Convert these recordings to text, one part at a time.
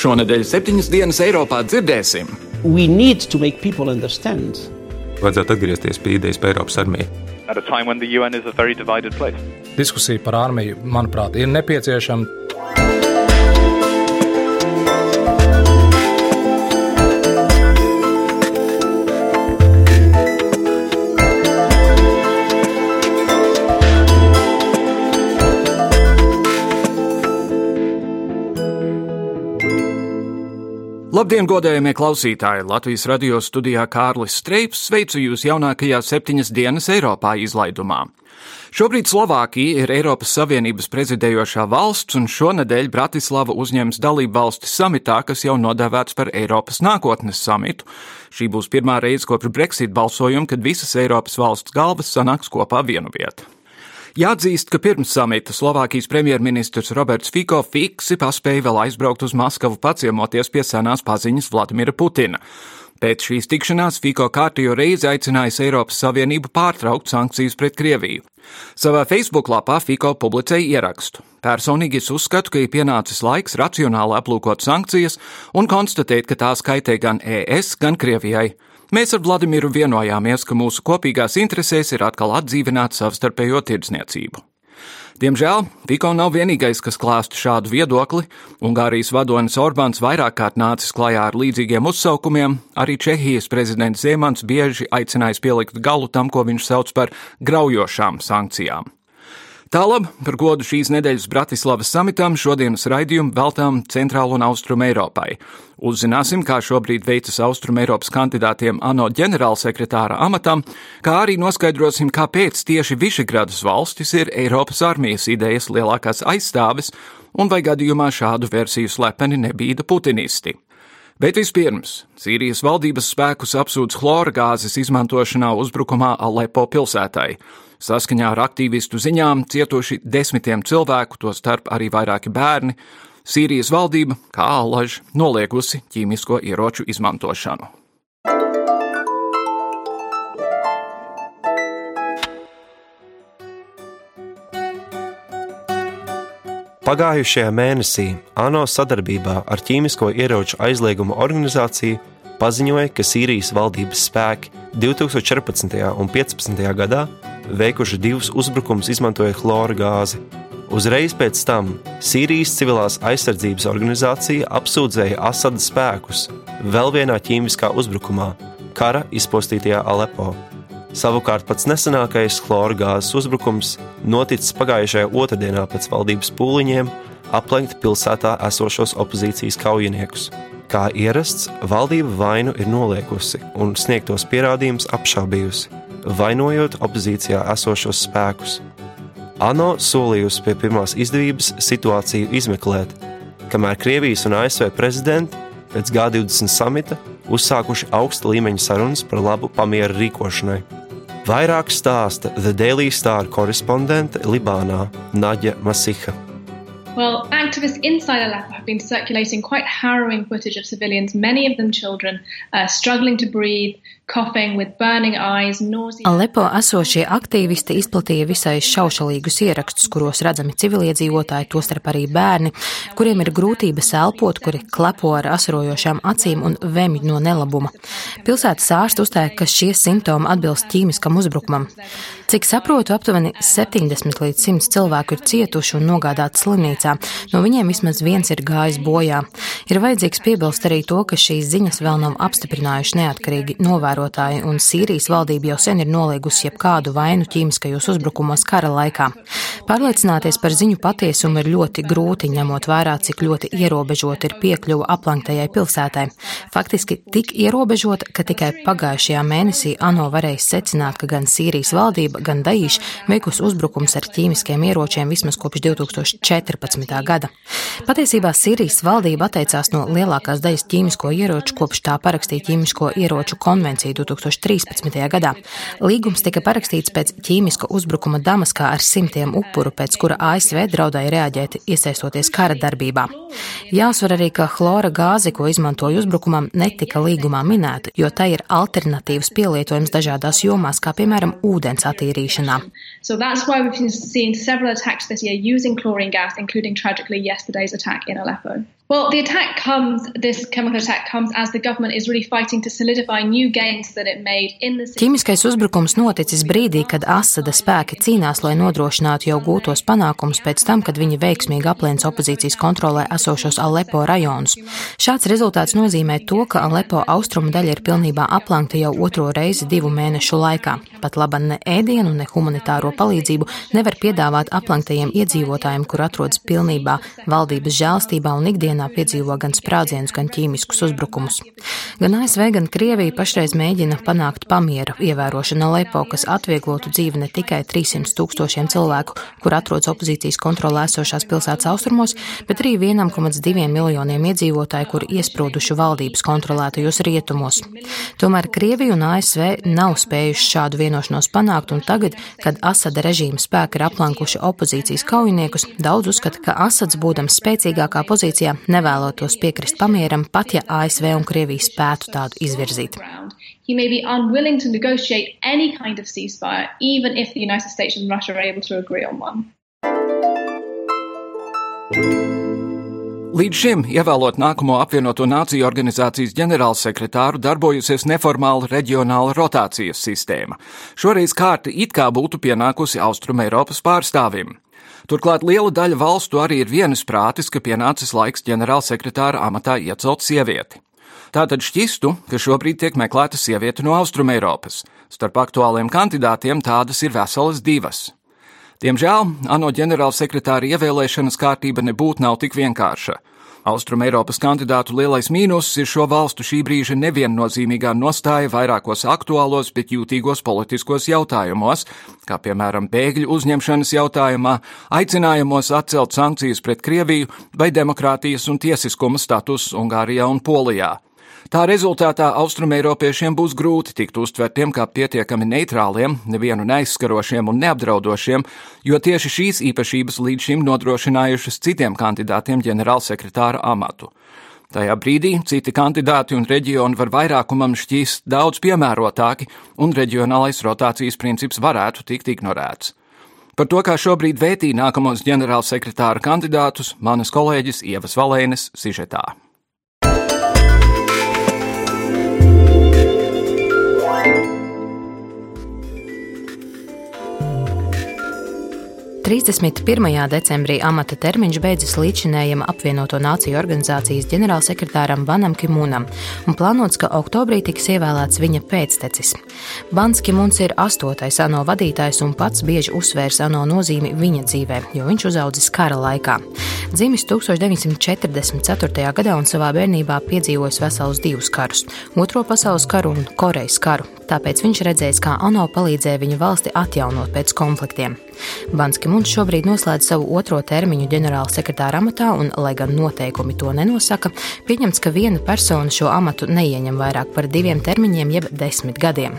Šonadēļ septiņas dienas Eiropā dzirdēsim. Vajadzētu atgriezties pie idejas par Eiropas armiju. Diskusija par armiju, manuprāt, ir nepieciešama. Labdien, godējamie klausītāji! Latvijas radio studijā Kārlis Streips sveicu jūs jaunākajā septiņas dienas Eiropā izlaidumā. Šobrīd Slovākija ir Eiropas Savienības prezidējošā valsts, un šonadēļ Bratislava uzņems dalību valsti samitā, kas jau nodēvēts par Eiropas nākotnes samitu. Šī būs pirmā reize kopš Brexit balsojuma, kad visas Eiropas valsts galvas sanāks kopā vienu vietu. Jāatzīst, ka pirms samita Slovākijas premjerministrs Roberts Fico fiksi paspēja vēl aizbraukt uz Maskavu paciemoties pie senās paziņas Vladimira Putina. Pēc šīs tikšanās Fico kārtējo reizi aicinājis Eiropas Savienību pārtraukt sankcijas pret Krieviju. Savā Facebook lapā Fico publicēja ierakstu. Personīgi es uzskatu, ka ir pienācis laiks racionāli aplūkot sankcijas un konstatēt, ka tās kaitē gan ES, gan Krievijai. Mēs ar Vladimiru vienojāmies, ka mūsu kopīgās interesēs ir atkal atdzīvināt savstarpējo tirdzniecību. Diemžēl Fiko nav vienīgais, kas klāst šādu viedokli. Ungārijas vadonis Orbāns vairāk kārt nācis klajā ar līdzīgiem uzsaukumiem, arī Čehijas prezidents Ziemans bieži aicinājis pielikt galu tam, ko viņš sauc par graujošām sankcijām. Tālāk, par godu šīs nedēļas Bratislavas samitam, šodienas raidījumu veltām Centrālu un Austrumu Eiropai. Uzzināsim, kā šobrīd veicas Austrumu Eiropas kandidātiem ANO ģenerālsekretāra amatam, kā arī noskaidrosim, kāpēc tieši Višegradas valstis ir Eiropas armijas idejas lielākās aizstāves, un vai gadījumā šādu versiju slepeni nebīda putinisti. Bet vispirms Sīrijas valdības spēkus apsūdz chlora gāzes izmantošanā uzbrukumā Alepo pilsētai. Saskaņā ar aktīvistu ziņām cietuši desmitiem cilvēku, tostarp arī vairāki bērni. Sīrijas valdība, kā alaž, noliegusi ķīmisko ieroču izmantošanu. Pagājušajā mēnesī ANO sadarbībā ar ķīmisko ieroču aizlieguma organizāciju paziņoja, ka Sīrijas valdības spēki 2014. un 2015. gadā veikuši divus uzbrukumus, izmantojot chlora gāzi. Uzreiz pēc tam Sīrijas civilās aizsardzības organizācija apsūdzēja Asada spēkus vēl vienā ķīmiskā uzbrukumā, kara izpostītajā Alepo. Savukārt pats nesenākais chlora gāzes uzbrukums noticis pagājušajā otrdienā pēc valdības pūliņiem aplenkt pilsētā esošos opozīcijas kaujiniekus. Kā ierasts, valdība vainu ir noliekusi un sniegtos pierādījumus apšaubījusi vainojot opozīcijā esošos spēkus. ANO solījusi pie pirmās izdevības situāciju izmeklēt, kamēr Krievijas un ASV prezidenti pēc G20 samita uzsākuši augsta līmeņa sarunas par labu pamieru rīkošanai. Vairāk stāsta The Daily Star korespondente Libānā Naģa Masiha. Well, activists inside Aleppo have been circulating quite harrowing footage of civilians, many of them children, uh, struggling to breathe, Alepo esošie aktīvisti izplatīja visai šaušalīgus ierakstus, kuros redzami civiliedzīvotāji, tostarp arī bērni, kuriem ir grūtības elpot, kuri klepo ar asarojošām acīm un vemj no nelabuma. Pilsētas ārsts uzstāja, ka šie simptomi atbilst ķīmiskam uzbrukumam. Cik saprotu, aptuveni 70 līdz 100 cilvēku ir cietuši un nogādāti slimnīcā. No viņiem vismaz viens ir gājis bojā. Ir vajadzīgs piebilst arī to, ka šīs ziņas vēl nav apstiprinājuši neatkarīgi novērotāji novērotāji, un Sīrijas valdība jau sen ir noliegusi jebkādu vainu ķīmiskajos uzbrukumos kara laikā. Pārliecināties par ziņu patiesumu ir ļoti grūti, ņemot vērā, cik ļoti ierobežota ir piekļuva aplenktajai pilsētai. Faktiski tik ierobežota, ka tikai pagājušajā mēnesī ANO varēja secināt, ka gan Sīrijas valdība, gan Daīša veikusi uzbrukums ar ķīmiskiem ieročiem vismaz kopš 2014. gada. Patiesībā Sīrijas valdība atteicās no lielākās daļas ķīmisko ieroču kopš tā parakstīja ķīmisko ieroču konvenciju 2013. gadā. Līgums tika parakstīts pēc ķīmiska uzbrukuma Damaskā ar simtiem upuru, pēc kura ASV draudēja reaģēt, iesaistoties kara darbībā. Jāuzsver arī, ka chlora gāze, ko izmantoja uzbrukumam, netika līgumā minēta, jo tai ir alternatīvs pielietojums dažādās jomās, kā piemēram ūdens attīrīšanā. So that's why we've seen several attacks this year using chlorine gas, including tragically yesterday's attack in Aleppo. Well, the attack comes, this chemical attack comes as the government is really fighting to solidify new gains that it made in the Ķīmiskais uzbrukums noticis brīdī, kad Asada spēki cīnās, lai nodrošinātu jau gūtos panākumus pēc tam, kad viņi veiksmīgi apliens opozīcijas kontrolē esošos Alepo rajonus. Šāds rezultāts nozīmē to, ka Alepo austrumu daļa ir pilnībā aplankta jau otro reizi divu mēnešu laikā. Pat laba ne ēdienu, ne humanitāro palīdzību nevar piedāvāt aplanktajiem iedzīvotājiem, kur atrodas pilnībā valdības žēlstībā un ikdienā ikdienā piedzīvo gan sprādzienus, gan ķīmiskus uzbrukumus. Gan ASV, gan Krievija pašreiz mēģina panākt pamiera ievērošanu Alepo, kas atvieglotu dzīvi ne tikai 300 tūkstošiem cilvēku, kur atrodas opozīcijas kontrolē esošās pilsētas austrumos, bet arī 1,2 miljoniem iedzīvotāju, kur iesprūduši valdības kontrolētajos rietumos. Tomēr Krievija un ASV nav spējuši šādu vienošanos panākt, un tagad, kad Asada režīma spēki ir aplankuši opozīcijas kaujiniekus, daudz uzskata, ka Asads, būdams spēcīgākā pozīcijā, nevēlotos piekrist pamieram, pat ja ASV un Krievija spētu tādu izvirzīt. He may be unwilling to negotiate any kind of ceasefire, even if the United States and Russia are able to agree on one. Līdz šim, ievēlot nākamo apvienoto nāciju organizācijas ģenerālsekretāru, darbojusies neformāla reģionāla rotācijas sistēma. Šoreiz kārta it kā būtu pienākusi Austrum Eiropas pārstāvim. Turklāt liela daļa valstu arī ir vienisprātis, ka pienācis laiks ģenerālsekretāra amatā iecelt sievieti. Tātad šķistu, ka šobrīd tiek meklēta sieviete no Austrumēropas. Starp aktuāliem kandidātiem tādas ir veselas divas. Diemžēl ANO ģenerālsekretāra ievēlēšanas kārtība nebūtu nav tik vienkārša. Austrum Eiropas kandidātu lielais mīnus ir šo valstu šī brīža neviennozīmīgā nostāja vairākos aktuālos, bet jūtīgos politiskos jautājumos, kā piemēram bēgļu uzņemšanas jautājumā, aicinājumos atcelt sankcijas pret Krieviju vai demokrātijas un tiesiskuma status Ungārijā un Polijā. Tā rezultātā austrumēropiešiem būs grūti tikt uztvertiem kā pietiekami neitrāliem, nevienu neaizskarošiem un neapdraudošiem, jo tieši šīs īpašības līdz šim nodrošinājušas citiem kandidātiem ģenerālsekretāra amatu. Tajā brīdī citi kandidāti un reģioni var vairākumam šķīst daudz piemērotāki, un reģionālais rotācijas princips varētu tikt ignorēts. Par to, kā šobrīd vētī nākamos ģenerālsekretāra kandidātus, manas kolēģis Ievas Valēnes sižetā. 31. decembrī amata termiņš beidzas līdzinējuma apvienoto nāciju organizācijas ģenerālsekretāram Banam Kimunam, un plānots, ka oktobrī tiks ievēlēts viņa pēctecis. Bans Kimuns ir astotais ANO vadītājs un pats bieži uzsvērs ANO nozīmi viņa dzīvē, jo viņš uzaudzis kara laikā. Dzimis 1944. gadā un savā bērnībā piedzīvojis veselus divus karus - Otro pasaules karu un Korejas karu, tāpēc viņš redzējis, kā ANO palīdzēja viņa valsti atjaunot pēc konfliktiem. Banski Muns šobrīd noslēdz savu otro termiņu ģenerāla sekretāra amatā, un, lai gan noteikumi to nenosaka, pieņemts, ka viena persona šo amatu neieņem vairāk par diviem termiņiem, jeb desmit gadiem.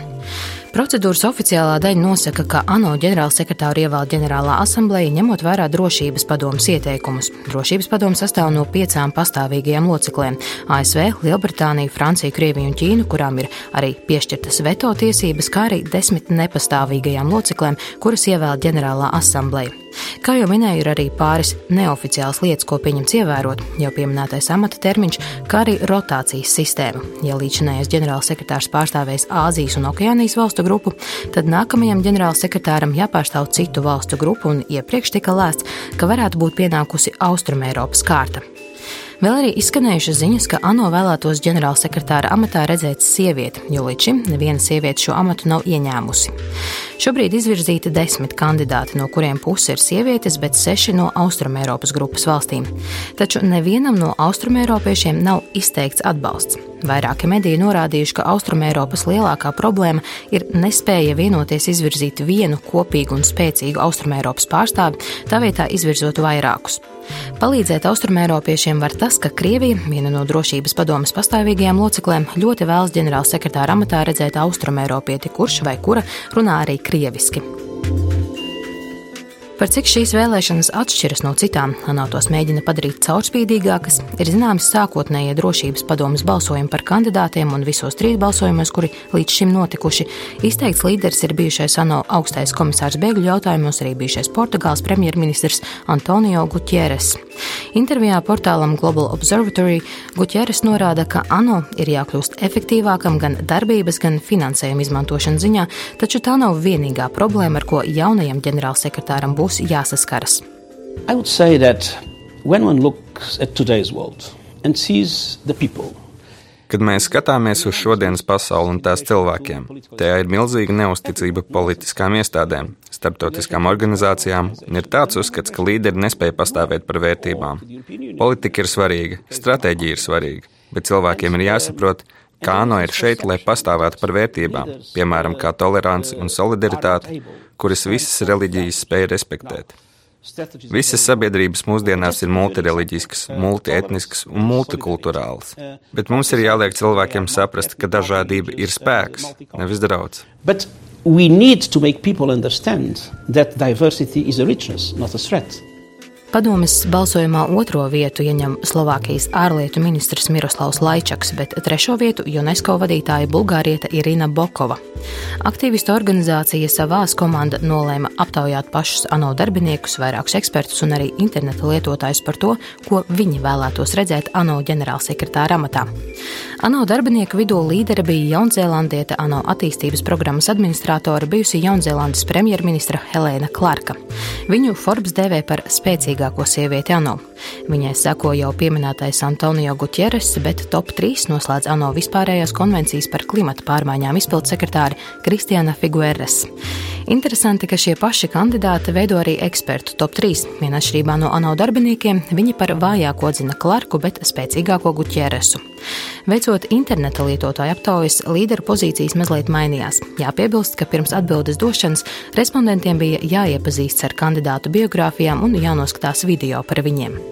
Procedūras oficiālā daļa nosaka, ka ANO ģenerālsekretāru ievēl ģenerālā asambleja, ņemot vērā drošības padomus ieteikumus. Drošības padomu sastāv no piecām pastāvīgajām locekliem - ASV, Lielbritānija, Francija, Krievija un Ķīna, kurām ir arī piešķirtas veto tiesības, kā arī desmit nepastāvīgajām locekliem, kuras ievēl ģenerālā asambleja. Kā jau minēju, ir arī pāris neoficiāls lietas, ko pieņemts ievērot, jau pieminētais amata termiņš, kā arī rotācijas sistēma. Ja līdzinājais ģenerālsekretārs pārstāvēs Āzijas un Okeānijas valstu grupu, tad nākamajam ģenerālsekretāram jāpārstāv citu valstu grupu, un iepriekš tika lēsts, ka varētu būt pienākusi Austrumēropas kārta. Vēl arī izskanējušas ziņas, ka ANO vēlētos ģenerālsekretāra amatā redzēt sievieti, jo līdz šim neviena sieviete šo amatu nav ieņēmusi. Šobrīd izvirzīti desmit kandidāti, no kuriem puse ir sievietes, bet seši no Austrumēropas grupas valstīm. Taču nevienam no austrumēropiešiem nav izteikts atbalsts. Vairāki mediji norādījuši, ka Austrumēropas lielākā problēma ir nespēja vienoties izvirzīt vienu kopīgu un spēcīgu Austrumēropas pārstāvi, tā vietā izvirzot vairākus. Palīdzēt austrumēropiešiem var tas, ka Krievija, viena no drošības padomas pastāvīgajām loceklēm, ļoti vēlas ģenerālsekretāra amatā redzēt austrumēropieti, kurš vai kura runā arī krieviski. Par cik šīs vēlēšanas atšķiras no citām, ANO tos mēģina padarīt caurspīdīgākas, ir zināms sākotnējie drošības padomas balsojumi par kandidātiem un visos trīs balsojumos, kuri līdz šim notikuši. Izteikts līderis ir bijušais ANO augstais komisārs bēgļu jautājumos, arī bijušais Portugāles premjerministrs Antonio Gutieres. Intervijā portālam Global Observatory Gutieres norāda, ka ANO ir jākļūst efektīvākam gan darbības, gan finansējuma izmantošanas ziņā, taču tā nav vienīgā problēma, ar ko jaunajam ģenerālsekretāram būs būs jāsaskaras? Kad mēs skatāmies uz šodienas pasauli un tās cilvēkiem, tajā ir milzīga neusticība politiskām iestādēm, starptautiskām organizācijām, un ir tāds uzskats, ka līderi nespēja pastāvēt par vērtībām. Politika ir svarīga, stratēģija ir svarīga, bet cilvēkiem ir jāsaprot, ka ANO ir šeit, lai pastāvētu par vērtībām, piemēram, kā tolerance un solidaritāte, kuras visas reliģijas spēj respektēt. Visas sabiedrības mūsdienās ir multireliģiskas, multietniskas un multikulturālas, bet mums ir jāliek cilvēkiem saprast, ka dažādība ir spēks, nevis draudz. We need to make people understand that diversity is a richness, not a threat. Padomes balsojumā otro vietu ieņem Slovākijas ārlietu ministrs Miroslavs Laičaks, bet trešo vietu UNESCO vadītāja Bulgārieta Irina Bokova. Aktīvistu organizācija Savās komanda nolēma aptaujāt pašus ANO darbiniekus, vairākus ekspertus un arī interneta lietotājus par to, ko viņi vēlētos redzēt ANO ģenerālsekretāra amatā. ANO darbinieku vidū līdere bija Jaunzēlandieta, ANO attīstības programmas administratore, bijusi Jaunzēlandes premjerministra Helēna Klarka. Viņu Forbes dēvē par spēcīgāko sievieti ANO. Viņai seko jau pieminētais Antonio Gutieres, bet top 3 noslēdz ANO vispārējās konvencijas par klimata pārmaiņām izpildu sekretāri Kristiāna Figueres. Interesanti, ka šie paši kandidāti veido arī ekspertu top 3. Viena atšķirībā no ANO darbiniekiem, viņi par vājāko atzina Klarku, bet spēcīgāko Gutieresu. Veicot interneta lietotāju aptaujas, līderu pozīcijas mazliet mainījās. Jāpiebilst, ka pirms atbildes došanas respondentiem bija jāiepazīstas ar kandidātu biogrāfijām un jānoskatās video par viņiem.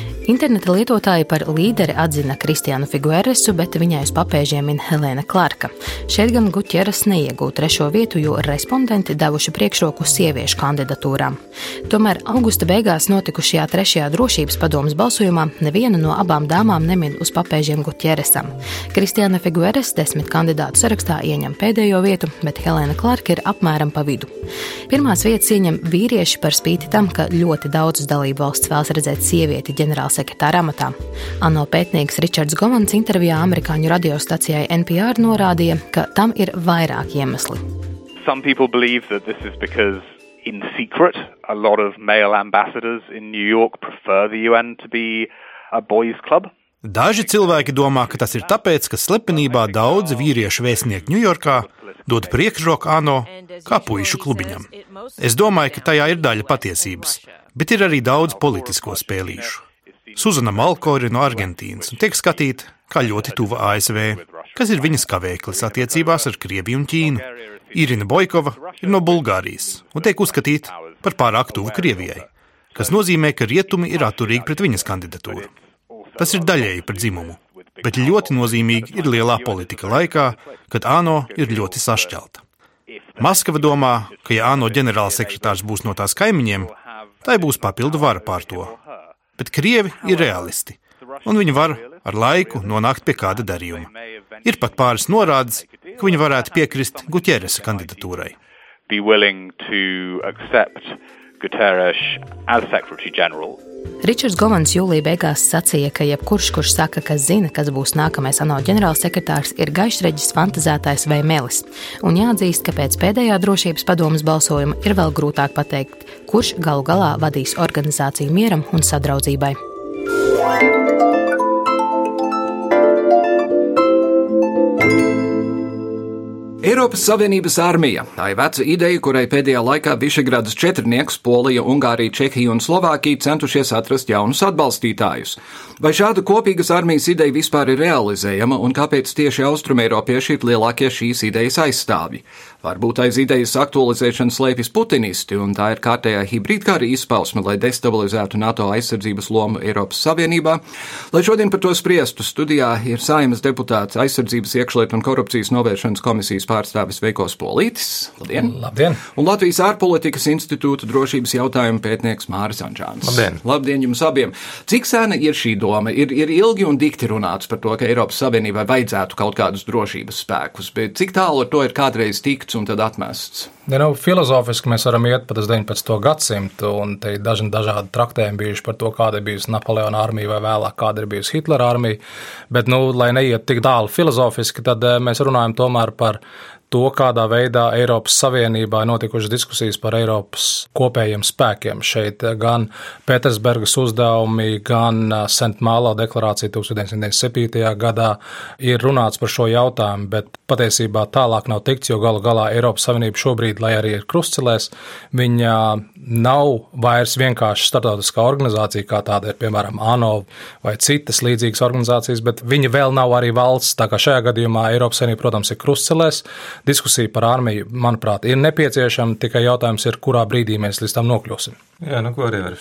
Interneta lietotāji par līderi atzina Kristiānu Figueresu, bet viņai uz papēžiem min Helēna Klarka. Šeit gan Guķeras neiegūta trešo vietu, jo respondenti devuši priekšroku sieviešu kandidatūrām. Tomēr augusta beigās notikušajā trešajā drošības padomas balsojumā neviena no abām dāmām nemin uz papēžiem Guķeresam. Kristiāna Figueres desmit kandidātu sarakstā ieņem pēdējo vietu, bet Helēna Klarka ir apmēram pa vidu. Pirmās vietas ieņem vīrieši par spīti tam, ka ļoti daudzas dalību valsts vēlas redzēt sievieti ģenerāla ģenerālsekretāra amatā. ANO pētnieks Ričards Govans intervijā amerikāņu radiostacijai NPR norādīja, ka tam ir vairāk iemesli. In secret, a lot of male ambassadors in New York prefer the UN to be a boys' club. Daži cilvēki domā, ka tas ir tāpēc, ka slepenībā daudzi vīriešu vēstnieki Ņujorkā dod priekšroku ANO kā puīšu klubiņam. Es domāju, ka tajā ir daļa patiesības, bet ir arī daudz politisko spēlīšu. Suzana Malko ir no Argentīnas un tiek skatīta kā ļoti tuva ASV, kas ir viņas kavēklis attiecībās ar Krieviju un Ķīnu. Irina Boikova ir no Bulgārijas un tiek uzskatīta par pārāk tuvu Krievijai, kas nozīmē, ka rietumi ir atturīgi pret viņas kandidatūru. Tas ir daļēji par dzimumu, bet ļoti nozīmīgi ir lielā politika laikā, kad ANO ir ļoti sašķelta. Maskava domā, ka ja ANO ģenerālsekretārs būs no tās kaimiņiem, tai būs papildu vara pār to bet krievi ir realisti, un viņi var ar laiku nonākt pie kāda darījuma. Ir pat pāris norādes, ka viņi varētu piekrist Gutierresa kandidatūrai. Ričards Govans jūlijā beigās sacīja, ka jebkurš, kurš saka, ka zina, kas būs nākamais ANO ģenerālsekretārs, ir gaišreģis, fantazētājs vai melis. Un jāatzīst, ka pēc pēdējā drošības padomas balsojuma ir vēl grūtāk pateikt, kurš galu galā vadīs organizāciju mieram un sadraudzībai. Eiropas Savienības armija. Tā ir veca ideja, kurai pēdējā laikā Višegradas četrnieks, Polija, Ungārija, Čehija un Slovākija centušies atrast jaunus atbalstītājus. Vai šāda kopīgas armijas ideja vispār ir realizējama un kāpēc tieši austrumēropieši ir lielākie šīs idejas aizstāvji? Varbūt aiz idejas aktualizēšanas slēpjas putinisti, un tā ir kārtējā hibrīdkara izpausme, lai destabilizētu NATO aizsardzības lomu Eiropas Savienībā. Lai šodien par to spriestu, studijā ir saimas deputāts aizsardzības iekšlietu un korupcijas novēršanas komisijas pārstāvis Veikos Polītis. Labdien! Labdien! Un Latvijas ārpolitikas institūta drošības jautājumu pētnieks Māris Anžāns. Labdien! Labdien jums abiem! Cik sēna ir šī doma? Ir, ir ilgi un dikti runāts par to, ka Eiropas Savienībai vajadzētu kaut kādus drošības spēkus, bet cik tālu ar to ir kādreiz tikt? Veikts un tad atmests. Ja, nu, filozofiski mēs varam iet pat uz 19. gadsimtu, un te ir daži dažādi traktējumi bijuši par to, kāda ir bijusi Napoleona armija vai vēlāk kāda ir bijusi Hitlera armija. Bet, nu, lai neiet tik tālu filozofiski, tad eh, mēs runājam tomēr par to, kādā veidā Eiropas Savienībā notikušas diskusijas par Eiropas kopējiem spēkiem. Šeit gan Pētersburgas uzdevumi, gan Sentmālā deklarācija 1997. gadā ir runāts par šo jautājumu, bet patiesībā tālāk nav tikts, jo galu galā Eiropas Savienība šobrīd, lai arī ir krustcelēs, viņa nav vairs vienkārši starptautiskā organizācija, kā tāda ir piemēram ANO vai citas līdzīgas organizācijas, bet viņa vēl nav arī valsts. Tā kā šajā gadījumā Eiropas Savienība, protams, ir krustcelēs, diskusija par armiju, manuprāt, ir nepieciešama. Tikai jautājums ir, kurā brīdī mēs līdz tam nokļūsim. Jā, nu, ko arī ar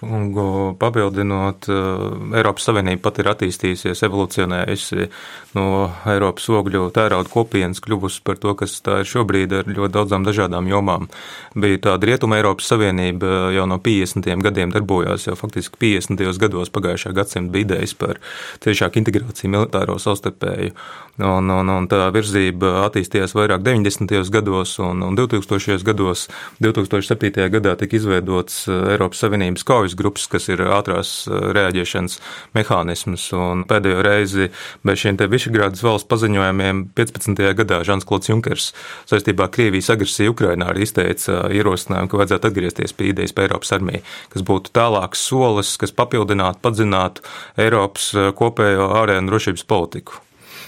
kungu papildinot, eh, Eiropas Savienība pat ir attīstījusies, evolūcionējusi no Eiropas ogļu tērauda kopienas, kļuvusi par to, kas tā ir šobrīd ar ļoti daudzām dažādām jomām. Bija tāda Rietuma Eiropas Savienība eh, jau no 50. gadiem darbojās, jau faktiski 50. gados pagājušā gadsimta bija idejas par ciešāku integrāciju militāro savstarpēju. Un, un, un tā virzība attīstījās vairāk 90. gados un, un 2000. gados. 2007. gadā tika izveidots Eh, Eiropas Savienības kaujas grupas, kas ir ātrās eh, reaģēšanas mehānisms. Pēdējo reizi bez šiem te Višegrādas valsts paziņojumiem 15. gadā Žans Klods Junkers saistībā ar Krievijas agresiju Ukrainā arī izteica eh, ierosinājumu, ka vajadzētu atgriezties pie idejas par Eiropas armiju, kas būtu tālāks solis, kas papildinātu, padzinātu Eiropas kopējo ārēju un drošības politiku.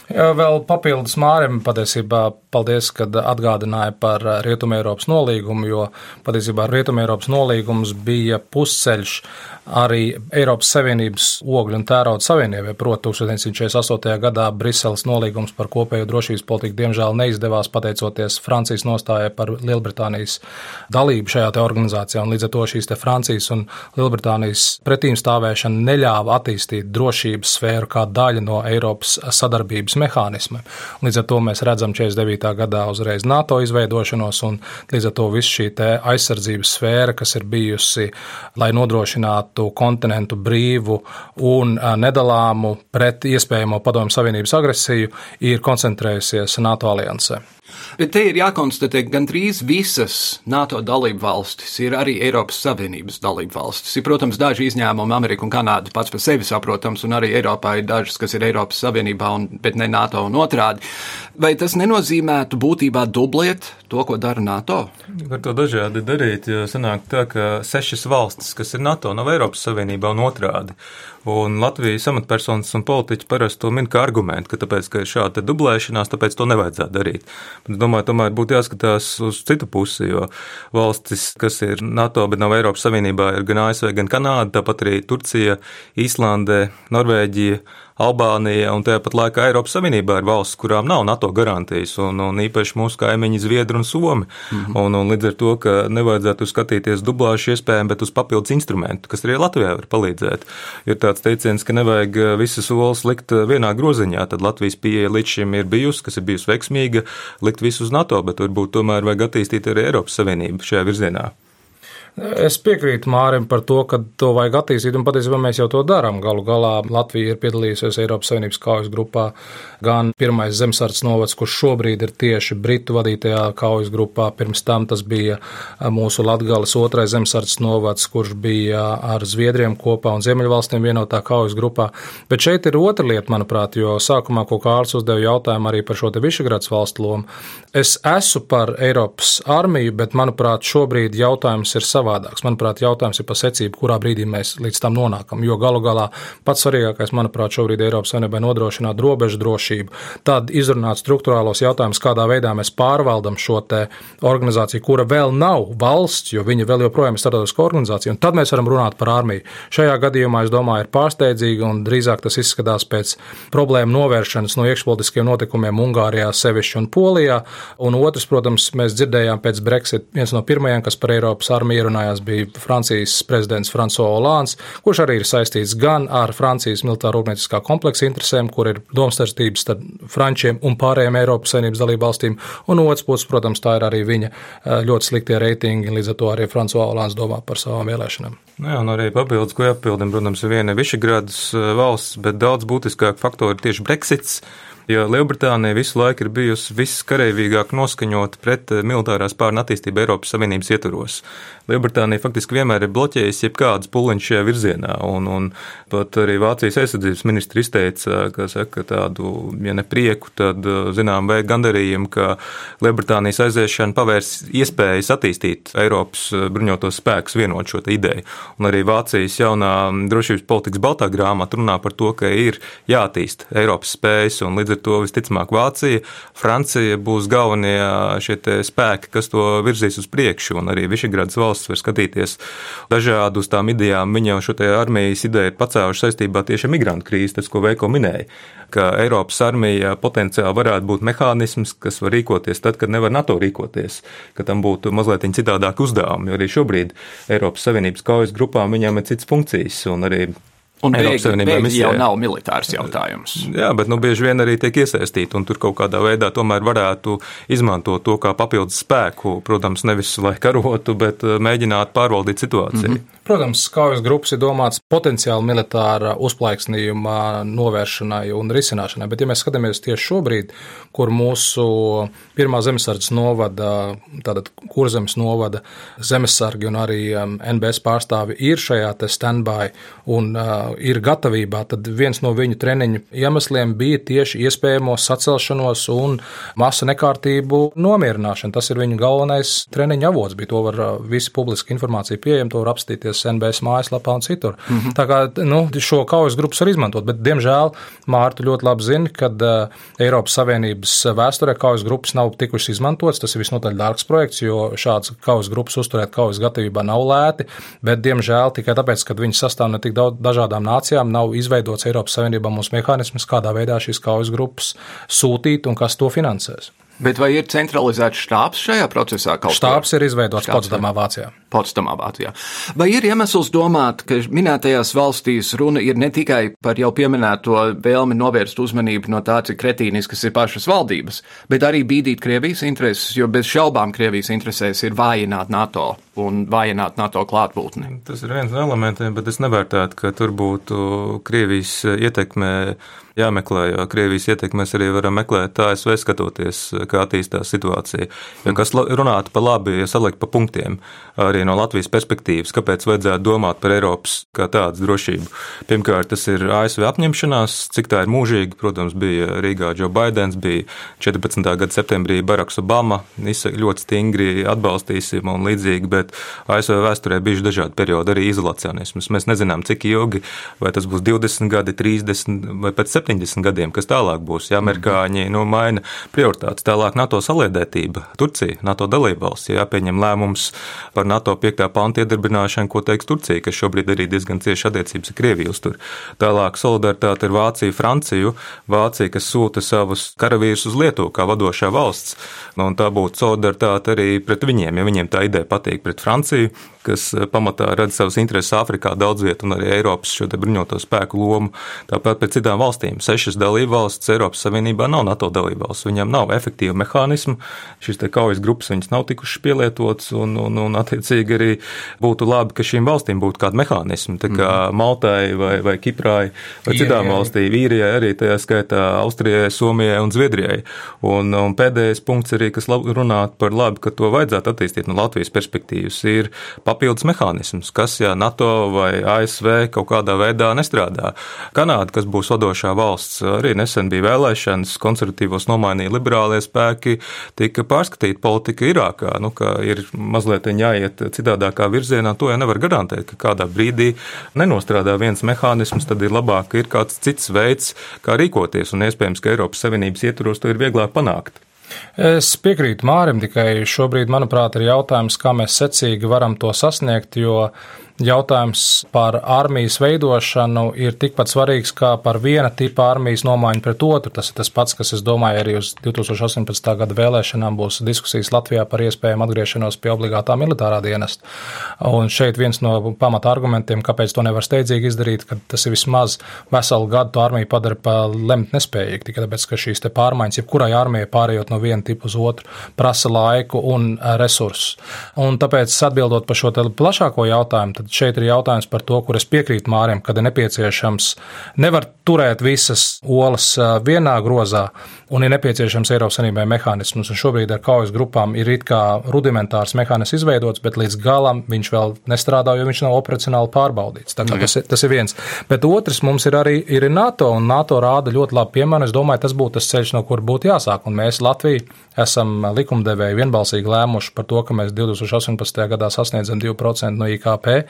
Vēl papildus Mārim patiesībā paldies, ka atgādināja par Rietumē Eiropas nolīgumu, jo patiesībā Rietumē Eiropas nolīgums bija pusceļš arī Eiropas Savienības ogļu un tērauda savienībai. Proti, 1948. gadā Briseles nolīgums par kopējo drošības politiku diemžēl neizdevās pateicoties Francijas nostājai par Lielbritānijas dalību šajā organizācijā. Līdz ar to šīs Francijas un Lielbritānijas pretīmstāvēšana neļāva attīstīt drošības sfēru kā daļu no Eiropas sadarbības mehānismiem. Līdz ar to mēs redzam 49. gadā uzreiz NATO izveidošanos un līdz ar to visu šī aizsardzības sfēra, kas ir bijusi, lai nodrošinātu atvērtu kontinentu brīvu un nedalāmu pret iespējamo Padomju Savienības agresiju, ir koncentrējusies NATO aliansē. Bet te ir jākonstatē, ka gandrīz visas NATO dalību valstis ir arī Eiropas Savienības dalību valstis. Ir, protams, daži izņēmumi, Amerika un Kanāda pats par sevi saprotams, un arī Eiropā ir dažas, kas ir Eiropas Savienībā, un, bet ne NATO un otrādi. Vai tas nenozīmētu būtībā dublēt to, ko dara NATO? Var to dažādi darīt, jo sanāk tā, ka sešas valstis, kas ir NATO, nav Eiropas Savienībā un otrādi. Un Latvijas amatpersonas un politiķi parasti to min kā argumentu, ka tāpēc, ka ir šāda dublēšanās, tāpēc to nevajadzētu darīt. Es domāju, tomēr būtu jāskatās uz citu pusi, jo valstis, kas ir NATO, bet nav Eiropas Savienībā, ir gan ASV, gan Kanāda, tāpat arī Turcija, Īslandē, Norvēģija. Albānija un tāpat laikā Eiropas Savienībā ir valsts, kurām nav NATO garantijas, un, un īpaši mūsu kaimiņi Zviedri un Somi. Mm -hmm. un, un līdz ar to, ka nevajadzētu skatīties dublāšu iespējām, bet uz papildus instrumentu, kas arī Latvijai var palīdzēt. Ir tāds teiciens, ka nevajag visas solis likt vienā groziņā, tad Latvijas pieeja līdz šim ir bijusi, kas ir bijusi veiksmīga, likt visu uz NATO, bet varbūt tomēr vajag attīstīt arī Eiropas Savienību šajā virzienā. Es piekrītu Mārim par to, ka to vajag attīstīt, un patiesībā mēs jau to darām. Galu galā Latvija ir piedalījusies Eiropas Savienības kaujas grupā, gan pirmais zemesardzes novads, kurš šobrīd ir tieši Britu vadītajā kaujas grupā. Pirms tam tas bija mūsu Latgales otrais zemesardzes novads, kurš bija ar Zviedriem kopā un Ziemeļvalstīm vienotā kaujas grupā. Bet šeit ir otra lieta, manuprāt, jo sākumā, ko Kārls uzdeva jautājumu arī par šo te Višegrads valstu lomu, es esmu par Eiropas armiju, bet, manuprāt, šobrīd jautājums ir savā savādāks. Manuprāt, jautājums ir par secību, kurā brīdī mēs līdz tam nonākam. Jo galu galā pats svarīgākais, manuprāt, šobrīd Eiropas Savienībai nodrošināt robežu drošību, tad izrunāt struktūrālos jautājumus, kādā veidā mēs pārvaldam šo organizāciju, kura vēl nav valsts, jo viņa vēl joprojām ir starptautiska organizācija, un tad mēs varam runāt par armiju. Šajā gadījumā, es domāju, ir pārsteidzīgi un drīzāk tas izskatās pēc problēmu novēršanas no iekšpolitiskiem notikumiem Ungārijā, sevišķi un Polijā. Un otrs, protams, mēs dzirdējām pēc Brexit, viens no pirmajiem, kas par Eiropas armiju ierunājās, bija Francijas prezidents François Hollande, kurš arī ir saistīts gan ar Francijas militāro rūpnieciskā kompleksa interesēm, kur ir domstarpības starp frančiem un pārējiem Eiropas Savienības dalību valstīm, un otrs puses, protams, tā ir arī viņa eh, ļoti sliktie reitingi, līdz ar to arī François Hollande domā par savām vēlēšanām. Nu jā, un arī papildus, ko jāpildina, protams, ir viena Višegradas eh, valsts, bet daudz būtiskāk faktori tieši Brexits. Jo Lielbritānija visu laiku ir bijusi viskareivīgāk noskaņota pret eh, militārās pārnu attīstību Eiropas Savienības ietvaros. Lielbritānija faktiski vienmēr ir bloķējusi jebkādas puliņš šajā virzienā, un, un pat arī Vācijas aizsardzības ministri izteica, ka saka, tādu, ja ne prieku, tad zinām veidu gandarījumu, ka Lielbritānijas aiziešana pavērs iespējas attīstīt Eiropas bruņotos spēkus vienot šo ideju. Un arī Vācijas jaunā drošības politikas baltā grāmata runā par to, ka ir jātīst Eiropas spējas, un līdz ar to visticamāk Vācija, Francija būs galvenie šie spēki, kas to virzīs uz priekšu, un arī Višegradas valsts var skatīties dažādu uz tām idejām. Viņa jau šo armijas ideju ir pacēluši saistībā tieši ar migrantu krīzi, tas, ko Veiko minēja, ka Eiropas armija potenciāli varētu būt mehānisms, kas var rīkoties tad, kad nevar NATO rīkoties, ka tam būtu mazliet citādāk uzdevumi, jo arī šobrīd Eiropas Savienības kaujas grupām viņām ir citas funkcijas un arī Un bēgļi, bēgļi jau nav militārs jautājums. Jā, bet nu, bieži vien arī tiek iesaistīti, un tur kaut kādā veidā tomēr varētu izmantot to kā papildus spēku. Protams, nevis lai karotu, bet eh, mēģināt pārvaldīt situāciju. Mm -hmm. Protams, kaujas grupas ir domāts potenciāli militāra uzplaiksnījuma novēršanai un risināšanai, bet, ja mēs skatāmies tieši šobrīd, kur mūsu pirmā zemesardzes novada, tātad kurzemes novada zemesargi un arī um, NBS pārstāvi ir šajā te standby un uh, ir gatavībā, tad viens no viņu treniņu iemesliem bija tieši iespējamo sacelšanos un masa nekārtību nomierināšana. Tas ir viņu galvenais treniņu avots, bija to var uh, visi publiski informācija pieejama, to var apstīties skatīties NBS mājaslapā un citur. Mm -hmm. Tā kā nu, šo kaujas grupas var izmantot, bet, diemžēl, Mārta ļoti labi zina, ka uh, Eiropas Savienības vēsturē kaujas grupas nav tikušas izmantotas. Tas ir visnotaļ dārgs projekts, jo šāds kaujas grupas uzturēt kaujas gatavībā nav lēti, bet, diemžēl, tikai tāpēc, ka viņi sastāv no tik daudz dažādām nācijām, nav izveidots Eiropas Savienībā mums mehānisms, kādā veidā šīs kaujas grupas sūtīt un kas to finansēs. Bet vai ir centralizēts štābs šajā procesā? Štābs ir izveidots Potsdamā, Vācijā. Potsdamā, Vācijā. Vai ir iemesls domāt, ka minētajās valstīs runa ir ne tikai par jau pieminēto vēlmi novērst uzmanību no tā, cik kretīniskas ir pašas valdības, bet arī bīdīt Krievijas intereses, jo bez šaubām Krievijas interesēs ir vājināt NATO un vājināt NATO klātbūtni? Tas ir viens no elementiem, bet es nevērtētu, ka tur būtu Krievijas ietekme jāmeklē, jo Krievijas ietekmēs arī varam meklēt ASV skatoties, kā attīstās situācija. Ja kas runātu par labi, ja salikt pa punktiem, arī no Latvijas perspektīvas, kāpēc vajadzētu domāt par Eiropas kā tādas drošību. Pirmkārt, tas ir ASV apņemšanās, cik tā ir mūžīga. Protams, bija Rīgā Joe Bidenis, bija 14. gada septembrī Baraks Obama, ļoti stingri atbalstīsim un līdzīgi, bet ASV vēsturē bijuši dažādi periodi, arī izolacionisms. Mēs nezinām, cik ilgi, vai tas būs 20 gadi, 30 vai pēc 70 70 gadiem, kas tālāk būs. Ja amerikāņi nu, maina prioritātes, tālāk NATO saliedētība, Turcija, NATO dalībvalsts, ja jāpieņem lēmums par NATO 5. pantu iedarbināšanu, ko teiks Turcija, kas šobrīd arī diezgan cieši attiecības ar Krieviju uztur. Tālāk solidaritāte ar Vāciju, Franciju, Vācija, kas sūta savus karavīrus uz Lietuvu kā vadošā valsts. Nu, tā būtu solidaritāte arī pret viņiem, ja viņiem tā ideja patīk pret Franciju kas eh, pamatā redz savas intereses Āfrikā, daudz vietu un arī Eiropas šo bruņoto spēku lomu. Tāpat pēc citām valstīm. Sešas dalību valsts Eiropas Savienībā nav NATO dalību valsts. Viņām nav efektīva mehānisma. Šīs kaujas grupas viņas nav tikušas pielietotas un, un, un attiecīgi arī būtu labi, ka šīm valstīm būtu kāda mehānisma. Tā kā mm. Maltai vai, vai Kiprai vai citām valstīm, Īrijai arī tajā skaitā Austrijai, Somijai un Zviedrijai. Un, un pēdējais punkts arī, kas runā par labi, ka to vajadzētu attīstīt no Latvijas perspektīvas, ir papildus mehānisms, kas, ja NATO vai ASV kaut kādā veidā nestrādā. Kanāda, kas būs vadošā valsts, arī nesen bija vēlēšanas, konservatīvos nomainīja liberālie spēki tika pārskatīti politika Irākā, nu, ka ir mazliet jāiet citādākā virzienā, to jau nevar garantēt, ka kādā brīdī nenostrādā viens mehānisms, tad ir labāk, ka ir kāds cits veids, kā rīkoties, un iespējams, ka Eiropas Savienības ietvaros to ir vieglāk panākt. Es piekrītu Mārim, tikai šobrīd, manuprāt, ir jautājums, kā mēs secīgi varam to sasniegt, jo jautājums par armijas veidošanu ir tikpat svarīgs kā par viena tipa armijas nomaiņu pret otru. Tas ir tas pats, kas, es domāju, arī uz 2018. gada vēlēšanām būs diskusijas Latvijā par iespējamu atgriešanos pie obligātā militārā dienesta. Un šeit viens no pamata argumentiem, kāpēc to nevar steidzīgi izdarīt, ka tas ir vismaz veselu gadu to armiju padara pa lemt nespējīgi, tikai tāpēc, ka šīs pārmaiņas, jebkurai armijai pārējot no viena tipa uz otru, prasa laiku un resursus. Un tāpēc atbildot par šo plašāko jautājumu, Tad šeit ir jautājums par to, kur es piekrītu Mārim, kad ir nepieciešams nevar turēt visas olas vienā grozā un ir nepieciešams Eiropas Savienībai mehānisms. Un šobrīd ar kaujas grupām ir it kā rudimentārs mehānisms izveidots, bet līdz galam viņš vēl nestrādā, jo viņš nav operacionāli pārbaudīts. Tā, tas, ir, tas ir viens. Bet otrs mums ir arī ir NATO, un NATO rāda ļoti labu piemēru. Es domāju, tas būtu tas ceļš, no kur būtu jāsāk. Un mēs Latviju esam likumdevēji vienbalsīgi lēmuši par to, ka mēs 2018. gadā sasniedzam 2% no IKP.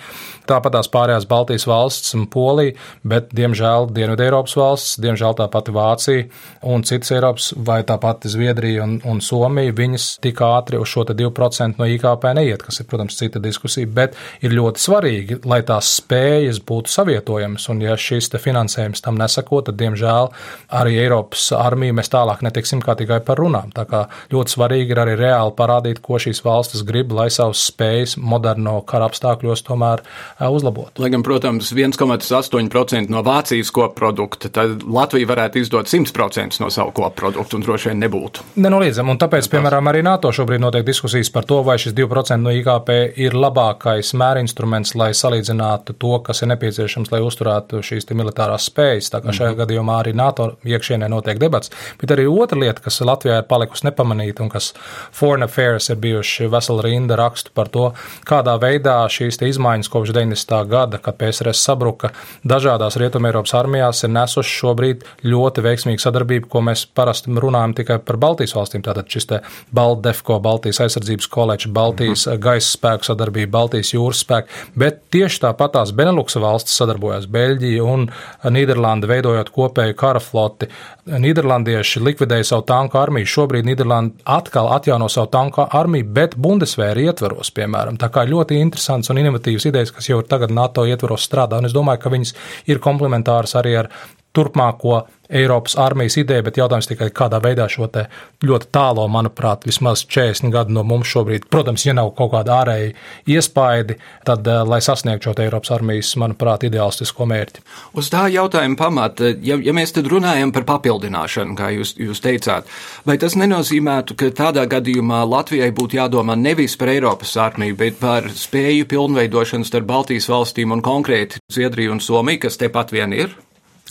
Tāpat tās pārējās Baltijas valsts un Polija, bet, diemžēl, Dienvidu Eiropas valsts, diemžēl tā pati Vācija un citas Eiropas, vai tā pati Zviedrija un, un Somija, viņas tik ātri uz šo 2% no IKP neiet, kas ir, protams, cita diskusija, bet ir ļoti svarīgi, lai tās spējas būtu savietojamas, un ja šis finansējums tam nesako, tad, diemžēl, arī Eiropas armija mēs tālāk netiksim kā tikai par runām. Tā kā ļoti svarīgi ir arī reāli parādīt, ko šīs valstis grib, lai savas spējas moderno kara apstākļos tomēr uzlabotu. Lai gan, protams, 1,8% no Vācijas koprodukta, tad Latvija varētu izdot 100% no savu koproduktu un droši vien nebūtu. Nenoliedzam, un tāpēc, piemēram, arī NATO šobrīd notiek diskusijas par to, vai šis 2% no IKP ir labākais mērinstruments, lai salīdzinātu to, kas ir nepieciešams, lai uzturētu šīs militārās spējas. Tā kā šajā mm -hmm. gadījumā arī NATO iekšienē notiek debats. Bet arī otra lieta, kas Latvijā ir palikusi nepamanīta, un kas Foreign Affairs ir bijuši vesela rinda rakstu par to, kādā veidā šīs izmaiņas kopš 90. gada, kad PSRS sabruka, dažādās Rietumēropas armijās ir nesuši šobrīd ļoti veiksmīgu sadarbību, ko mēs parasti runājam tikai par Baltijas valstīm. Tātad šis te Baltdefko, Baltijas aizsardzības koledža, Baltijas mhm. gaisa spēku sadarbība, Baltijas jūras spēku, bet tieši tāpat tās Beneluksa valstis sadarbojās Beļģija un Nīderlanda veidojot kopēju kara floti. Nīderlandieši likvidēja savu tanku armiju. Šobrīd Nīderlanda atkal atjauno savu tanku armiju, bet Bundesvēra ietvaros, piemēram. Tā kā ļoti interesants un inovatīvs idejas, kas jau ir tagad NATO ietvaros strādā, un es domāju, ka viņas ir komplementāras arī ar turpmāko Eiropas armijas ideja, bet jautājums tikai kādā veidā šo ļoti tālo, manuprāt, vismaz 40 gadu no mums šobrīd, protams, ja nav kaut kāda ārēja iespaidi, tad, eh, lai sasniegtu šo Eiropas armijas, manuprāt, ideālistisko mērķi. Uz tā jautājuma pamata, ja, ja mēs tad runājam par papildināšanu, kā jūs, jūs teicāt, vai tas nenozīmētu, ka tādā gadījumā Latvijai būtu jādomā nevis par Eiropas armiju, bet par spēju pilnveidošanu starp Baltijas valstīm un konkrēti Zviedriju un Somiju, kas tepat vien ir?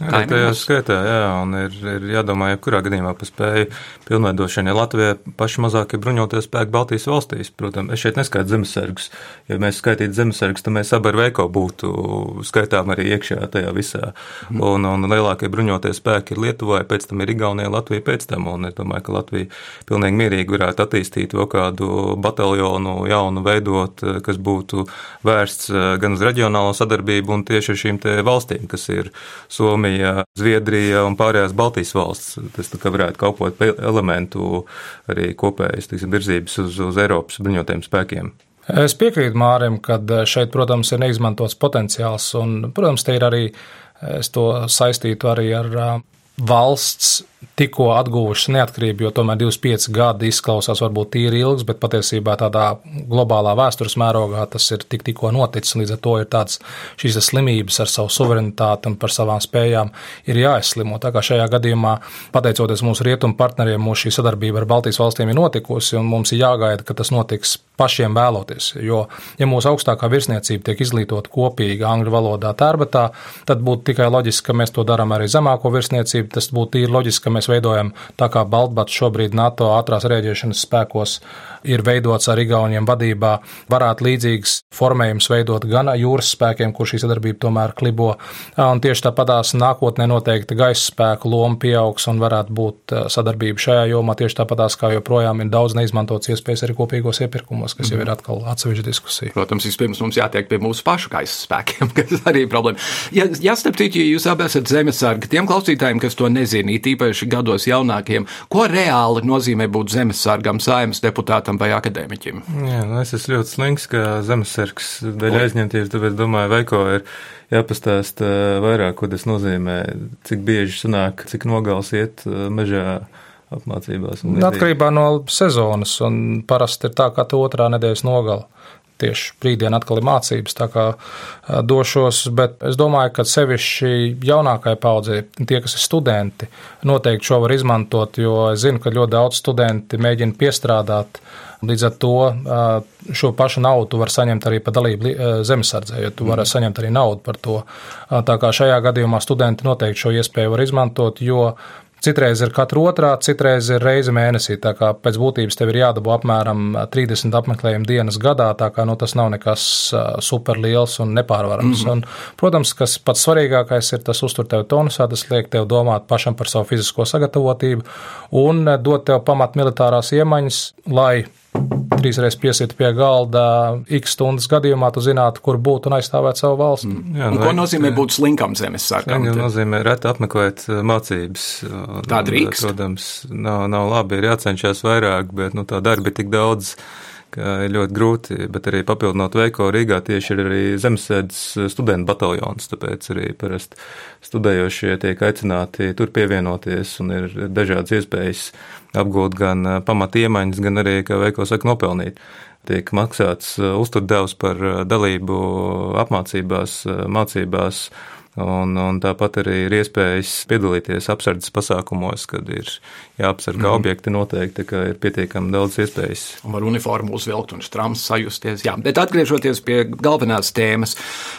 Arī tajā skaitā, jā, un ir, ir jādomā, jebkurā gadījumā par spēju pilnveidošanu. Ja Latvijā paši mazākie bruņoties spēki Baltijas valstīs, protams, es šeit neskaitu zemesargus. Ja mēs skaitītu zemesargus, tad mēs abi ar veiko būtu skaitām arī iekšā tajā visā. Mm. Un, un lielākie bruņoties spēki ir Lietuvai, pēc tam ir Igaunija, Latvija pēc tam. Un es domāju, ka Latvija pilnīgi mierīgi varētu attīstīt vēl kādu bataljonu jaunu veidot, kas būtu vērsts gan uz reģionālo sadarbību un tieši ar šīm valstīm, kas ir Somija. Somija, Zviedrija un pārējās Baltijas valsts. Tas varētu kalpot par elementu arī kopējas tiksim, virzības uz, uz Eiropas bruņotajiem spēkiem. Es piekrītu Mārim, ka šeit, protams, ir neizmantots potenciāls, un, protams, te ir arī, es to saistītu arī ar valsts tikko atguvušas neatkarību, jo tomēr 25 gadi izklausās varbūt tīri ilgs, bet patiesībā tādā globālā vēstures mērogā tas ir tik, tikko noticis. Līdz ar to ir tāds šīs slimības ar savu suverenitāti un par savām spējām ir jāizslimo. Tā kā šajā gadījumā, pateicoties mūsu rietumu partneriem, mūsu šī sadarbība ar Baltijas valstīm ir notikusi, un mums ir jāgaida, ka tas notiks pašiem vēloties. Jo, ja mūsu augstākā virsniecība tiek izglītota kopīgi angļu valodā, tērbatā, tad būtu tikai loģiski, ka mēs to darām arī zemāko virsniecību. Tas būtu tīri loģiski, mēs veidojam tā kā Baltbats šobrīd NATO ātrās rēģēšanas spēkos ir veidots ar Igauniem vadībā, varētu līdzīgs formējums veidot gan jūras spēkiem, kur šī sadarbība tomēr klibo. Un tieši tāpatās nākotnē noteikti gaisa spēku loma pieaugs un varētu būt sadarbība šajā jomā. Tieši tāpatās kā joprojām ir daudz neizmantotas iespējas arī kopīgos iepirkumos, kas jau ir atkal atsevišķa diskusija. Protams, vispirms mums jātiek pie mūsu pašu gaisa spēkiem, kas arī ir problēma. Ja, ja starp citu, jūs abi esat zemesargi, tiem klausītājiem, kas to nezina, īpaši gados jaunākiem, ko reāli nozīmē būt zemesargam, saimnes deputātam? vai akadēmiķiem? Jā, nu es esmu ļoti slings, kā zemesargs dēļ aizņemties, tāpēc domāju, Vaiko ir jāpastāsta vairāk, ko tas nozīmē, cik bieži sanāk, cik nogals iet mežā apmācībās. Atkarībā no sezonas, un parasti ir tā, ka otrā nedēļas nogala tieši brīvdiena atkal ir mācības, tā kā došos, bet es domāju, ka sevišķi jaunākajai paudzei, tie, kas ir studenti, noteikti šo var izmantot, jo es zinu, ka ļoti daudz studenti mēģina piestrādāt. Līdz ar to šo pašu naudu var saņemt arī par dalību zemesardzē, jo tu vari mm. saņemt arī naudu par to. Tā kā šajā gadījumā studenti noteikti šo iespēju var izmantot, jo Citreiz ir katra otrā, citreiz ir reize mēnesī. Tā kā pēc būtības tev ir jādabū apmēram 30 apmeklējumu dienas gadā, tā kā nu, tas nav nekas superliels un nepārvarams. Mm -hmm. un, protams, kas pats svarīgākais ir tas uztur tevi tonusā, tas liek tev domāt pašam par savu fizisko sagatavotību un dot tev pamat militārās iemaņas, lai trīsreiz piesiet pie galda, x stundas gadījumā tu zinātu, kur būt un aizstāvēt savu valsti. Mm. Jā, nu, ko nozīmē būt slinkam zemes sarkam? Tas nozīmē reti apmeklēt uh, mācības. Tā drīkst. Protams, nav, nav labi, ir jācenšas vairāk, bet nu, tā darba ir tik daudz ka ir ļoti grūti, bet arī papildinot veiko Rīgā tieši ir arī zemesēdzes studentu bataljons, tāpēc arī parasti studējošie tiek aicināti tur pievienoties un ir dažādas iespējas apgūt gan pamatiemaņas, gan arī, kā veiko saka, nopelnīt. Tiek maksāts uzturdevs par dalību apmācībās, mācībās, Un, un tāpat arī ir iespējas piedalīties apsardzes pasākumos, kad ir jāapsargā mm. objekti noteikti, ka ir pietiekami daudz iespējas. Un var uniformu uzvilkt un strāms sajusties. Jā, bet atgriežoties pie galvenās tēmas,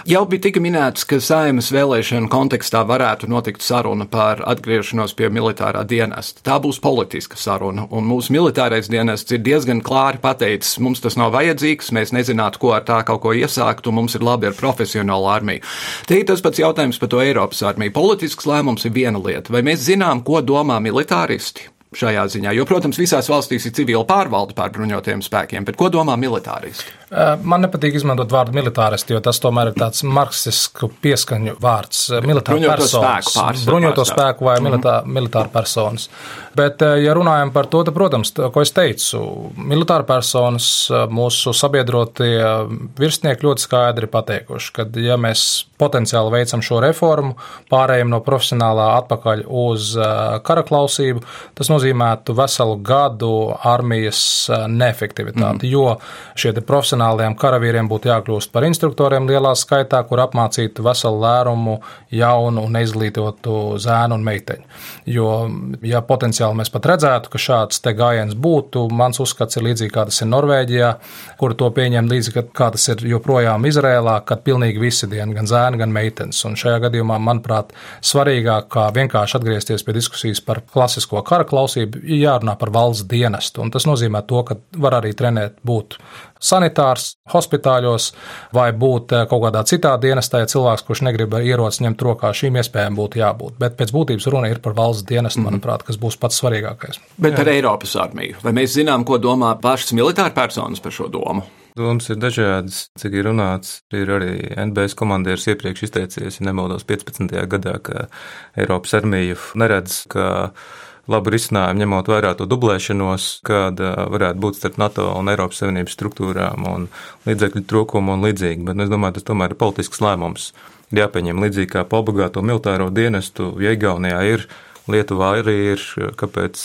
jau bija tika minēts, ka saimas vēlēšanu kontekstā varētu notikt saruna par atgriešanos pie militārā dienesta. Tā būs politiska saruna, un mūsu militārais dienests ir diezgan klāri pateicis, mums tas nav vajadzīgs, mēs nezinātu, ko ar tā kaut ko iesākt, un mums ir labi ar profesionālu armiju. Te ir tas pats jautājums jautājums par to Eiropas armiju. Politisks lēmums ir viena lieta. Vai mēs zinām, ko domā militāristi? šajā ziņā. Jo, protams, visās valstīs ir civila pārvalde pār bruņotajiem spēkiem, bet ko domā militāristi? Man nepatīk izmantot vārdu militāristi, jo tas tomēr ir tāds marksisku pieskaņu vārds. Militāra personas, bruņoto spēku vai mhm. militā, mm -hmm. militāra personas. Bet, ja runājam par to, tad, protams, ko es teicu, militāra personas mūsu sabiedrotie virsnieki ļoti skaidri pateikuši, ka, ja mēs potenciāli veicam šo reformu, pārējiem no profesionālā atpakaļ uz kara klausību, tas nozīmētu veselu gadu armijas neefektivitāti, mm. jo šie profesionāliem karavīriem būtu jākļūst par instruktoriem lielā skaitā, kur apmācītu veselu lērumu jaunu un neizglītotu zēnu un meiteņu. Jo, ja potenciāli mēs pat redzētu, ka šāds te gājiens būtu, mans uzskats ir līdzīgi kā tas ir Norvēģijā, kur to pieņem līdzīgi kā tas ir joprojām Izrēlā, kad pilnīgi visi dieni, gan zēni, gan meitenes. Un šajā gadījumā, manuprāt, svarīgāk kā vienkārši atgriezties pie diskusijas par klasisko kara klausību, ir jārunā par valsts dienestu. Un tas nozīmē to, ka var arī trenēt būt sanitārs hospitāļos vai būt eh, kaut kādā citā dienestā, ja cilvēks, kurš negrib ierocis ņemt rokā, šīm iespējām būtu jābūt. Bet pēc būtības runa ir par valsts dienestu, mm. manuprāt, kas būs pats svarīgākais. Bet Jā. par Eiropas armiju. Vai mēs zinām, ko domā pašas militāra personas par šo domu? Domas ir dažādas, cik ir runāts. Ir arī NBS komandieris iepriekš izteicies, ja nemaldos, 15. gadā, ka Eiropas armija neredz, ka labu risinājumu, ņemot vērā to dublēšanos, kāda varētu būt starp NATO un Eiropas Savienības struktūrām un līdzekļu trūkumu un līdzīgi. Bet nu, es domāju, tas tomēr ir politisks lēmums. Ir jāpieņem līdzīgi kā pa obligāto militāro dienestu, ja Igaunijā ir Lietuvā arī ir, kāpēc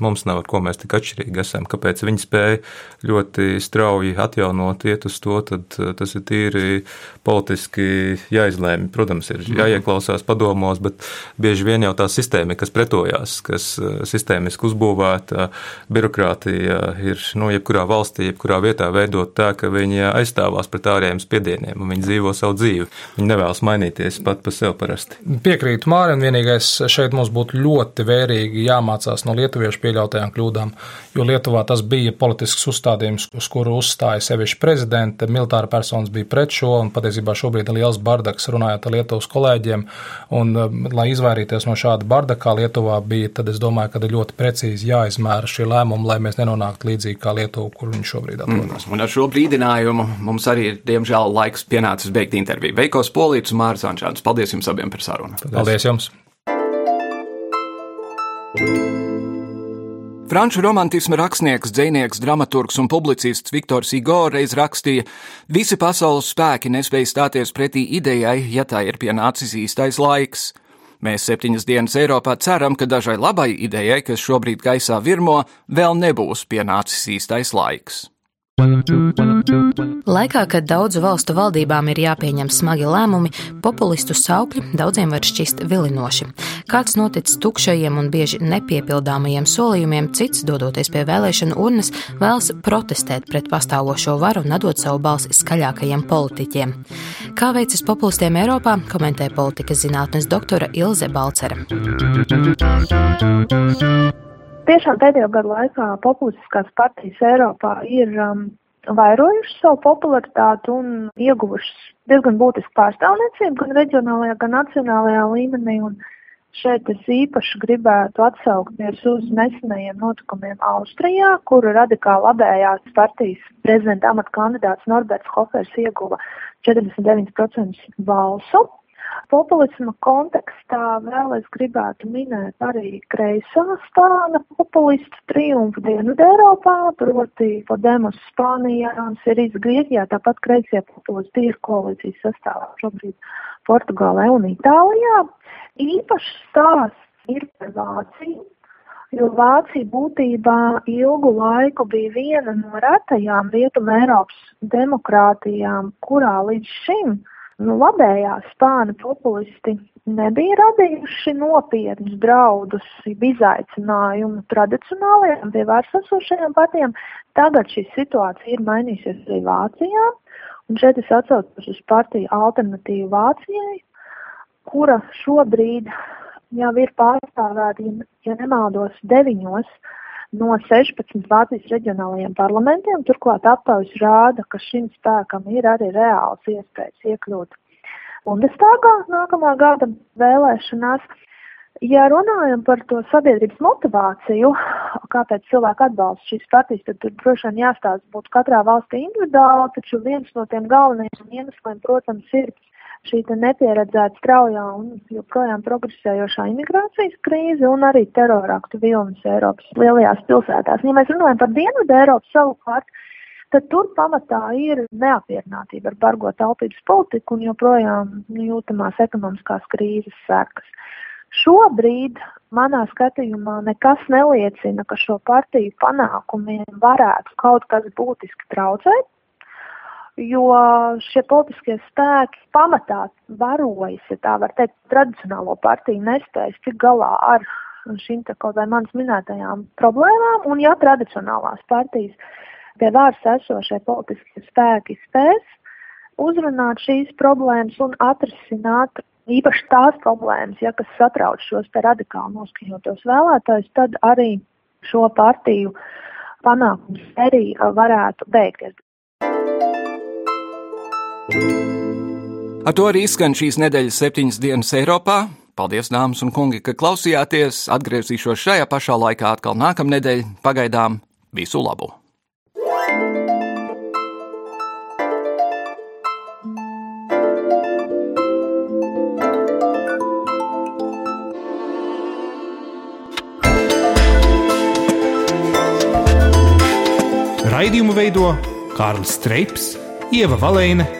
mums nav ar ko mēs tik atšķirīgi esam, kāpēc viņi spēja ļoti strauji atjaunot, iet uz to, tad eh, tas ir tīri politiski jāizlēma. Protams, ir mhm. jāieklausās padomos, bet bieži vien jau tā sistēma, kas pretojās, kas eh, sistēmiski uzbūvēta, birokrātija ir, nu, jebkurā valstī, jebkurā vietā veidot tā, ka viņi aizstāvās pret ārējiem spiedieniem un viņi dzīvo savu dzīvi. Viņi nevēlas mainīties pat pa sev parasti. Piekrītu Mārim, vienīgais šeit mums būtu būtu ļoti vērīgi jāmācās no lietuviešu pieļautajām kļūdām, jo Lietuvā tas bija politisks uzstādījums, uz kuru uzstāja sevišķi prezidente, militāra personas bija pret šo, un patiesībā šobrīd ir liels bardaks runājot ar Lietuvas kolēģiem, un um, lai izvairīties no šāda bardakā Lietuvā bija, tad es domāju, ka ir ļoti precīzi jāizmēra šī lēmuma, lai mēs nenonāktu līdzīgi kā Lietuva, kur viņi šobrīd atrodas. Mm, un ar šo brīdinājumu mums arī ir, diemžēl, laiks pienācis beigt interviju. Veikos Polīts un Māris Ančāns, paldies jums abiem par sarunu! Paldies jums! Franču romantisma rakstnieks, dzinieks, dramaturgs un publicists Viktors Igor reiz rakstīja: Visi pasaules spēki nespēja stāties pretī idejai, ja tā ir pienācis īstais laiks. Mēs septiņas dienas Eiropā ceram, ka dažai labai idejai, kas šobrīd gaisā virmo, vēl nebūs pienācis īstais laiks. Laikā, kad daudzu valstu valdībām ir jāpieņem smagi lēmumi, populistu saukļi daudziem var šķist vilinoši. Kāds noticis tukšajiem un bieži nepiepildāmajiem solījumiem, cits, dodoties pie vēlēšanu urnas, vēlas protestēt pret pastāvošo varu un atdot savu balsi skaļākajiem politiķiem. Kā veicas populistiem Eiropā, komentē politikas zinātnes doktora Ilze Balcera. Tiešām pēdējo gadu laikā populistiskās partijas Eiropā ir um, vairojušas savu popularitāti un ieguvušas diezgan būtisku pārstāvniecību gan reģionālajā, gan nacionālajā līmenī. Šeit es īpaši gribētu atsaukties uz nesenajiem notikumiem Austrijā, kur radikāli labējās partijas prezidenta amata kandidāts Norberts Hofers ieguva 49% balsu. Populisma kontekstā vēl es gribētu minēt arī kreisā spāna populistu triumfu Dienvidu Eiropā, proti Podemos Spānijā un Sirijas Grieķijā, tāpat kreisie populisti ir koalīcijas sastāvā šobrīd Portugālē un Itālijā. Īpašs stāsts ir par Vāciju, jo Vācija būtībā ilgu laiku bija viena no retajām Rietuma Eiropas demokrātijām, kurā līdz šim nu, labējā spāna populisti nebija radījuši nopietnus draudus, izaicinājumu tradicionālajām pie varas esošajām partijām. Tagad šī situācija ir mainījusies arī Vācijā, un šeit es atsaucos uz partiju alternatīvu Vācijai, kura šobrīd jau ir pārstāvēta, ja, nemaldos, deviņos no 16 Vācijas reģionālajiem parlamentiem. Turklāt aptaujas rāda, ka šim spēkam ir arī reāls iespējas iekļūt Bundestagā nākamā gada vēlēšanās. Ja runājam par to sabiedrības motivāciju, kāpēc cilvēki atbalsta šīs partijas, tad tur droši vien jāstāsta būtu katrā valstī individuāli, taču viens no tiem galvenajiem iemesliem, protams, ir šī nepieredzēta straujā un joprojām progresējošā imigrācijas krīze un arī teroraktu vilnis Eiropas lielajās pilsētās. Ja mēs runājam par Dienvidu Eiropu savukārt, tad tur pamatā ir neapmierinātība ar bargo taupības politiku un joprojām jūtamās ekonomiskās krīzes sekas. Šobrīd manā skatījumā nekas neliecina, ka šo partiju panākumiem varētu kaut kas būtiski traucēt jo šie politiskie spēki pamatā varojas, ja tā var teikt, tradicionālo partiju nespējas tik galā ar šīm te kaut vai manas minētajām problēmām, un ja tradicionālās partijas pie varas esošie politiskie spēki spēs uzrunāt šīs problēmas un atrisināt īpaši tās problēmas, ja kas satrauc šos te radikāli noskaņotos vēlētājus, tad arī šo partiju panākums arī varētu beigties. Ar to arī izskan šīs nedēļas septiņas dienas Eiropā. Paldies, dāmas un kungi, ka klausījāties. Atgriezīšos šajā pašā laikā atkal nākamnedēļ. Pagaidām visu labu! Raidījumu veido Kārlis Streips, Ieva Valēne